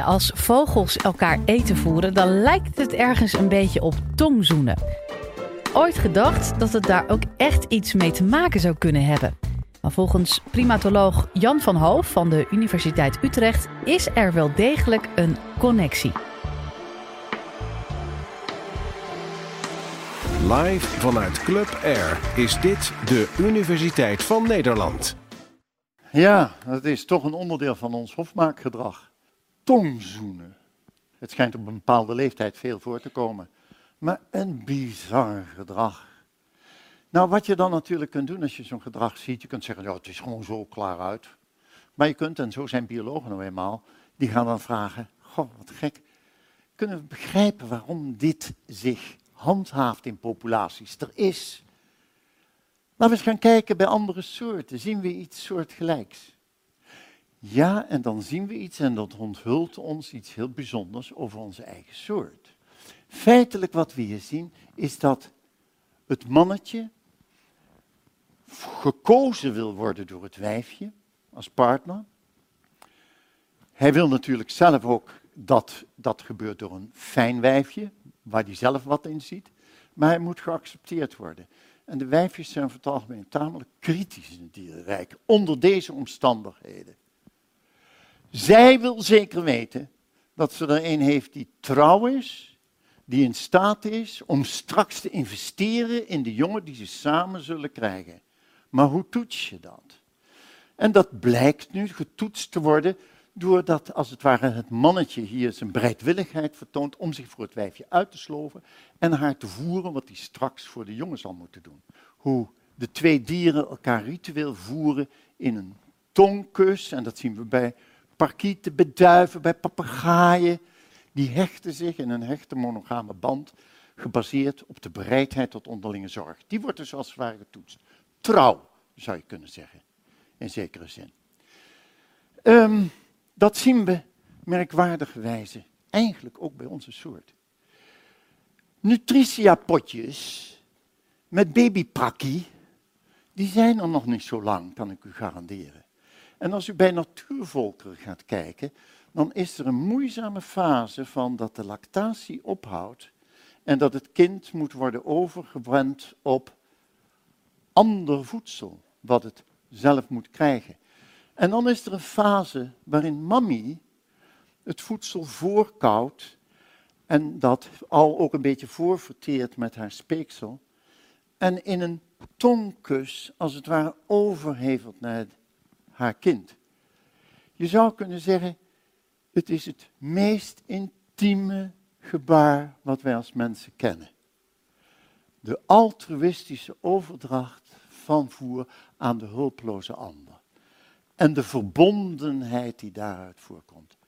Ja, als vogels elkaar eten voeren, dan lijkt het ergens een beetje op tongzoenen. Ooit gedacht dat het daar ook echt iets mee te maken zou kunnen hebben. Maar volgens primatoloog Jan van Hoof van de Universiteit Utrecht is er wel degelijk een connectie. Live vanuit Club Air is dit de Universiteit van Nederland. Ja, dat is toch een onderdeel van ons hofmaakgedrag. Tongzoenen. Het schijnt op een bepaalde leeftijd veel voor te komen. Maar een bizar gedrag. Nou, wat je dan natuurlijk kunt doen als je zo'n gedrag ziet, je kunt zeggen, ja, het is gewoon zo klaar uit. Maar je kunt, en zo zijn biologen nou eenmaal, die gaan dan vragen, goh, wat gek, kunnen we begrijpen waarom dit zich handhaaft in populaties? Er is. Laten we eens gaan kijken bij andere soorten. Zien we iets soortgelijks? Ja, en dan zien we iets en dat onthult ons iets heel bijzonders over onze eigen soort. Feitelijk wat we hier zien is dat het mannetje gekozen wil worden door het wijfje als partner. Hij wil natuurlijk zelf ook dat dat gebeurt door een fijn wijfje, waar hij zelf wat in ziet. Maar hij moet geaccepteerd worden. En de wijfjes zijn voor het algemeen tamelijk kritisch in het dierenrijk, onder deze omstandigheden. Zij wil zeker weten dat ze er een heeft die trouw is, die in staat is om straks te investeren in de jongen die ze samen zullen krijgen. Maar hoe toets je dat? En dat blijkt nu getoetst te worden doordat als het ware het mannetje hier zijn bereidwilligheid vertoont om zich voor het wijfje uit te sloven en haar te voeren wat hij straks voor de jongen zal moeten doen. Hoe de twee dieren elkaar ritueel voeren in een tongkus, en dat zien we bij parkieten, bij duiven, bij papegaaien. Die hechten zich in een hechte monogame band, gebaseerd op de bereidheid tot onderlinge zorg. Die wordt dus als het ware getoetst. Trouw, zou je kunnen zeggen, in zekere zin. Um, dat zien we merkwaardigerwijze eigenlijk ook bij onze soort. Nutritia-potjes met babyprakkie, die zijn er nog niet zo lang, kan ik u garanderen. En als u bij natuurvolkeren gaat kijken, dan is er een moeizame fase van dat de lactatie ophoudt en dat het kind moet worden overgebrand op ander voedsel, wat het zelf moet krijgen. En dan is er een fase waarin mammy het voedsel voorkoudt en dat al ook een beetje voorverteert met haar speeksel. En in een tongkus, als het ware, overhevelt naar haar kind. Je zou kunnen zeggen, het is het meest intieme gebaar wat wij als mensen kennen. De altruïstische overdracht van voer aan de hulpeloze ander en de verbondenheid die daaruit voorkomt.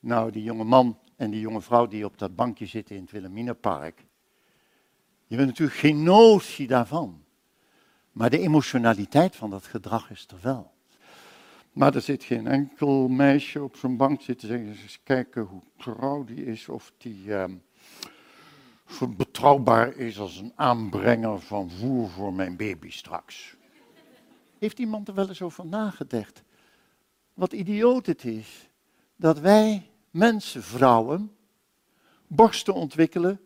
Nou, die jonge man en die jonge vrouw die op dat bankje zitten in het Wilhelminapark, je hebt natuurlijk geen notie daarvan. Maar de emotionaliteit van dat gedrag is er wel. Maar er zit geen enkel meisje op zo'n bank zitten zeggen, eens kijken hoe trouw die is, of die uh, betrouwbaar is als een aanbrenger van voer voor mijn baby straks. Heeft iemand er wel eens over nagedacht? Wat idioot het is dat wij mensen, vrouwen, borsten ontwikkelen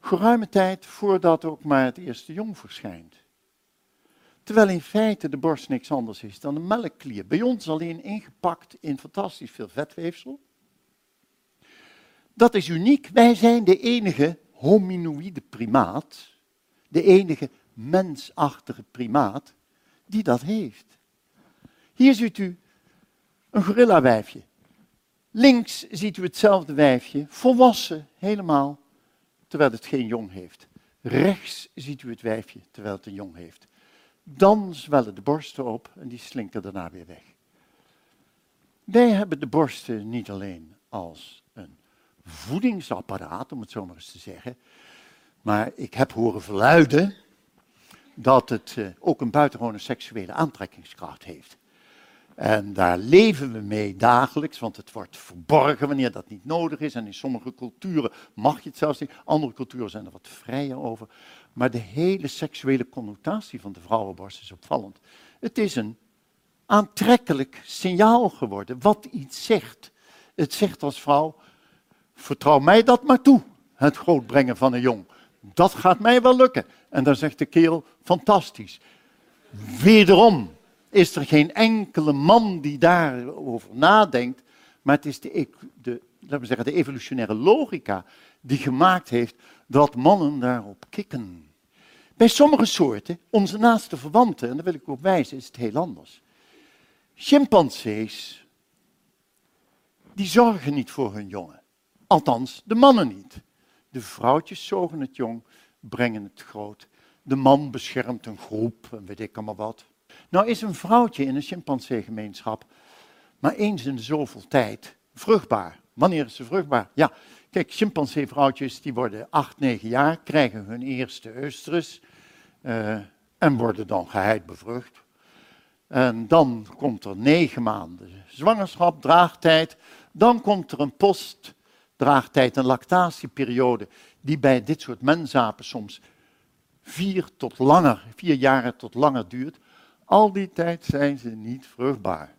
geruime tijd voordat ook maar het eerste jong verschijnt. Terwijl in feite de borst niks anders is dan een melkklier. Bij ons alleen ingepakt in fantastisch veel vetweefsel. Dat is uniek. Wij zijn de enige hominoïde primaat, de enige mensachtige primaat, die dat heeft. Hier ziet u een gorillawijfje. Links ziet u hetzelfde wijfje, volwassen helemaal, terwijl het geen jong heeft. Rechts ziet u het wijfje, terwijl het een jong heeft. Dan zwellen de borsten op en die slinken daarna weer weg. Wij hebben de borsten niet alleen als een voedingsapparaat, om het zo maar eens te zeggen, maar ik heb horen verluiden dat het uh, ook een buitengewone seksuele aantrekkingskracht heeft. En daar leven we mee dagelijks, want het wordt verborgen wanneer dat niet nodig is. En in sommige culturen mag je het zelfs niet. Andere culturen zijn er wat vrijer over. Maar de hele seksuele connotatie van de vrouwenborst is opvallend. Het is een aantrekkelijk signaal geworden, wat iets zegt. Het zegt als vrouw, vertrouw mij dat maar toe, het grootbrengen van een jong. Dat gaat mij wel lukken. En dan zegt de kerel, fantastisch. Wederom is er geen enkele man die daarover nadenkt, maar het is de, de, laten we zeggen, de evolutionaire logica die gemaakt heeft dat mannen daarop kikken. Bij sommige soorten, onze naaste verwanten, en daar wil ik op wijzen, is het heel anders. Chimpansees, die zorgen niet voor hun jongen. Althans, de mannen niet. De vrouwtjes zogen het jong, brengen het groot. De man beschermt een groep en weet ik allemaal wat. Nou is een vrouwtje in een chimpansee-gemeenschap maar eens in zoveel tijd vruchtbaar. Wanneer is ze vruchtbaar? Ja, kijk, chimpansee-vrouwtjes die worden 8, 9 jaar, krijgen hun eerste oestrus uh, en worden dan geheid bevrucht. En dan komt er negen maanden zwangerschap, draagtijd. Dan komt er een postdraagtijd, een lactatieperiode, die bij dit soort mensapen soms vier tot langer, vier jaren tot langer duurt. Al die tijd zijn ze niet vruchtbaar.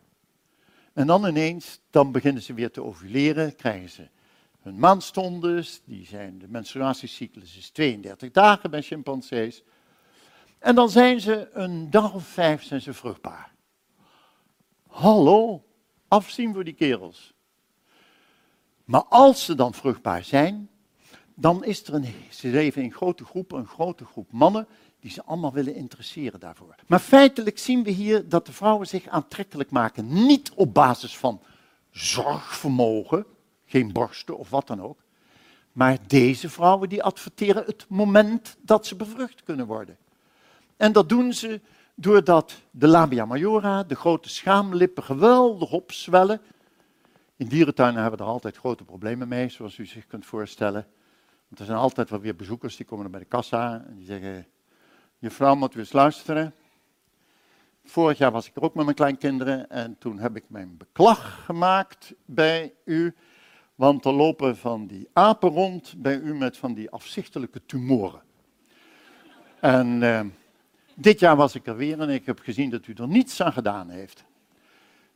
En dan ineens, dan beginnen ze weer te ovuleren, krijgen ze hun maandstondes, die zijn, de menstruatiecyclus is 32 dagen bij chimpansees. En dan zijn ze een dag of vijf zijn ze vruchtbaar. Hallo, afzien voor die kerels. Maar als ze dan vruchtbaar zijn, dan is er een, ze leven in grote groepen, een grote groep mannen die ze allemaal willen interesseren daarvoor. Maar feitelijk zien we hier dat de vrouwen zich aantrekkelijk maken, niet op basis van zorgvermogen, geen borsten of wat dan ook, maar deze vrouwen die adverteren het moment dat ze bevrucht kunnen worden. En dat doen ze doordat de labia majora, de grote schaamlippen, geweldig opzwellen. In dierentuinen hebben we er altijd grote problemen mee, zoals u zich kunt voorstellen. Want er zijn altijd wel weer bezoekers die komen bij de kassa en die zeggen: Je vrouw moet weer eens luisteren. Vorig jaar was ik er ook met mijn kleinkinderen en toen heb ik mijn beklag gemaakt bij u. Want er lopen van die apen rond bij u met van die afzichtelijke tumoren. En. Uh, dit jaar was ik er weer en ik heb gezien dat u er niets aan gedaan heeft.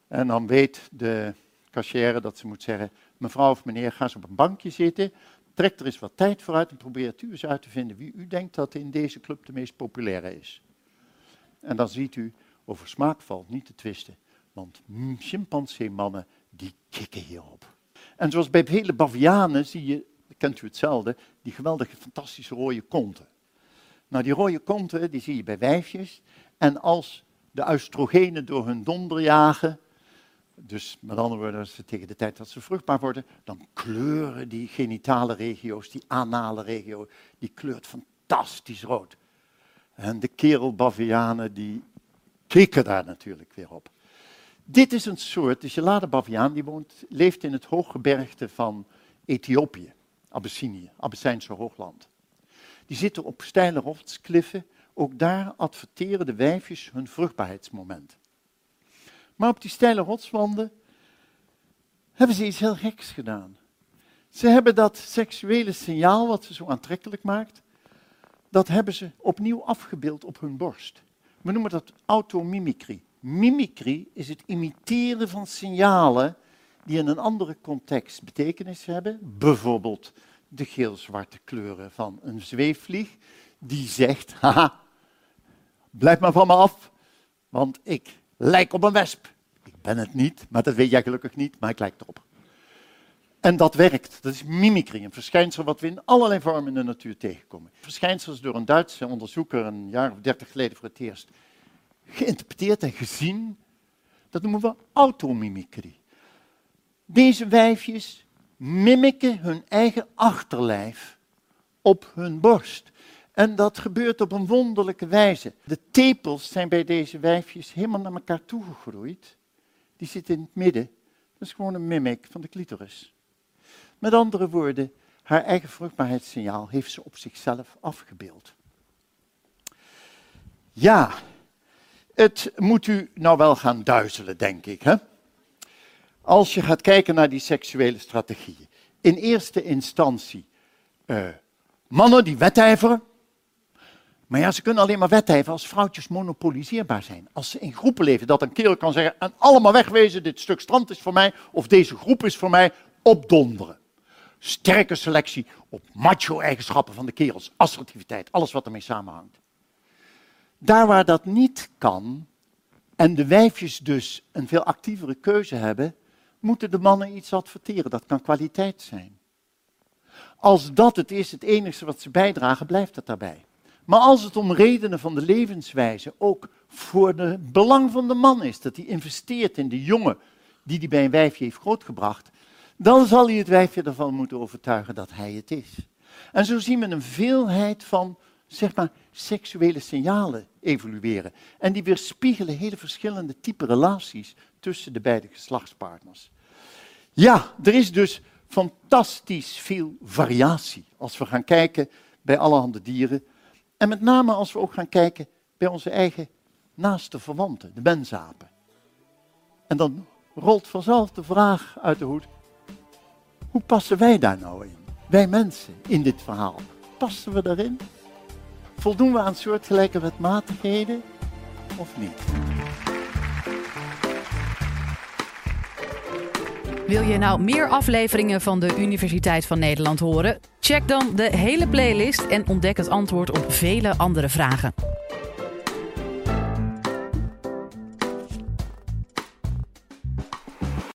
En dan weet de cashier dat ze moet zeggen, mevrouw of meneer, ga eens op een bankje zitten, trek er eens wat tijd vooruit en probeert u eens uit te vinden wie u denkt dat in deze club de meest populaire is. En dan ziet u, over smaak valt niet te twisten, want chimpansee-mannen die kikken hierop. En zoals bij vele bavianen zie je, kent u hetzelfde, die geweldige fantastische rode konten. Nou, die rode konten, die zie je bij wijfjes. En als de oestrogenen door hun donder jagen, dus met andere woorden, als ze tegen de tijd dat ze vruchtbaar worden, dan kleuren die genitale regio's, die anale regio, die kleurt fantastisch rood. En de kerelbavianen, die kikken daar natuurlijk weer op. Dit is een soort, de gelade baviaan, die woont, leeft in het hooggebergte van Ethiopië, Abyssinië, Abyssijnse hoogland. Die zitten op steile rotskliffen. Ook daar adverteren de wijfjes hun vruchtbaarheidsmoment. Maar op die steile rotswanden hebben ze iets heel geks gedaan. Ze hebben dat seksuele signaal wat ze zo aantrekkelijk maakt, dat hebben ze opnieuw afgebeeld op hun borst. We noemen dat automimicry. Mimicry is het imiteren van signalen die in een andere context betekenis hebben. Bijvoorbeeld de geel-zwarte kleuren van een zweefvlieg, die zegt, haha, blijf maar van me af, want ik lijk op een wesp. Ik ben het niet, maar dat weet jij gelukkig niet, maar ik lijk erop. En dat werkt. Dat is mimicry, een verschijnsel wat we in allerlei vormen in de natuur tegenkomen. Verschijnsels door een Duitse onderzoeker een jaar of dertig geleden voor het eerst geïnterpreteerd en gezien. Dat noemen we automimicry. Deze wijfjes mimiken hun eigen achterlijf op hun borst. En dat gebeurt op een wonderlijke wijze. De tepels zijn bij deze wijfjes helemaal naar elkaar toegegroeid. Die zitten in het midden. Dat is gewoon een mimic van de clitoris. Met andere woorden, haar eigen vruchtbaarheidssignaal heeft ze op zichzelf afgebeeld. Ja, het moet u nou wel gaan duizelen, denk ik. Hè? als je gaat kijken naar die seksuele strategieën. In eerste instantie uh, mannen die wedijveren, Maar ja, ze kunnen alleen maar wedijveren als vrouwtjes monopoliseerbaar zijn. Als ze in groepen leven, dat een kerel kan zeggen, en allemaal wegwezen, dit stuk strand is voor mij, of deze groep is voor mij, opdonderen. Sterke selectie op macho-eigenschappen van de kerels, assertiviteit, alles wat ermee samenhangt. Daar waar dat niet kan, en de wijfjes dus een veel actievere keuze hebben, moeten de mannen iets adverteren. Dat kan kwaliteit zijn. Als dat het is, het enige wat ze bijdragen, blijft het daarbij. Maar als het om redenen van de levenswijze ook voor het belang van de man is, dat hij investeert in de jongen die hij bij een wijfje heeft grootgebracht, dan zal hij het wijfje ervan moeten overtuigen dat hij het is. En zo zien we een veelheid van, zeg maar, seksuele signalen evolueren. En die weerspiegelen hele verschillende type relaties tussen de beide geslachtspartners. Ja, er is dus fantastisch veel variatie als we gaan kijken bij allerhande dieren. En met name als we ook gaan kijken bij onze eigen naaste verwanten, de mensapen. En dan rolt vanzelf de vraag uit de hoed, hoe passen wij daar nou in? Wij mensen in dit verhaal. Passen we daarin? Voldoen we aan soortgelijke wetmatigheden of niet? Wil je nou meer afleveringen van de Universiteit van Nederland horen? Check dan de hele playlist en ontdek het antwoord op vele andere vragen.